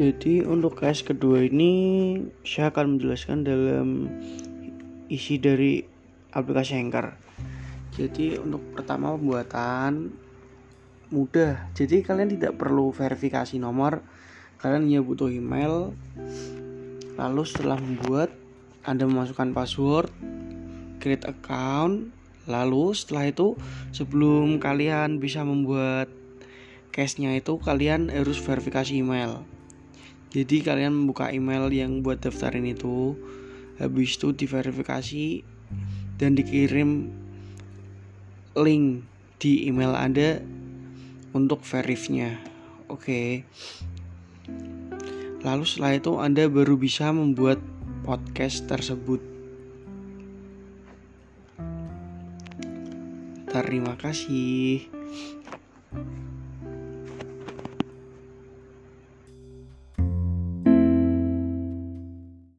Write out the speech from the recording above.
Jadi untuk case kedua ini saya akan menjelaskan dalam isi dari aplikasi Anchor. Jadi untuk pertama pembuatan mudah. Jadi kalian tidak perlu verifikasi nomor. Kalian hanya butuh email. Lalu setelah membuat Anda memasukkan password, create account, lalu setelah itu sebelum kalian bisa membuat case-nya itu kalian harus verifikasi email. Jadi kalian membuka email yang buat daftarin itu, habis itu diverifikasi dan dikirim link di email Anda untuk verifnya. Oke. Lalu setelah itu Anda baru bisa membuat podcast tersebut. Terima kasih.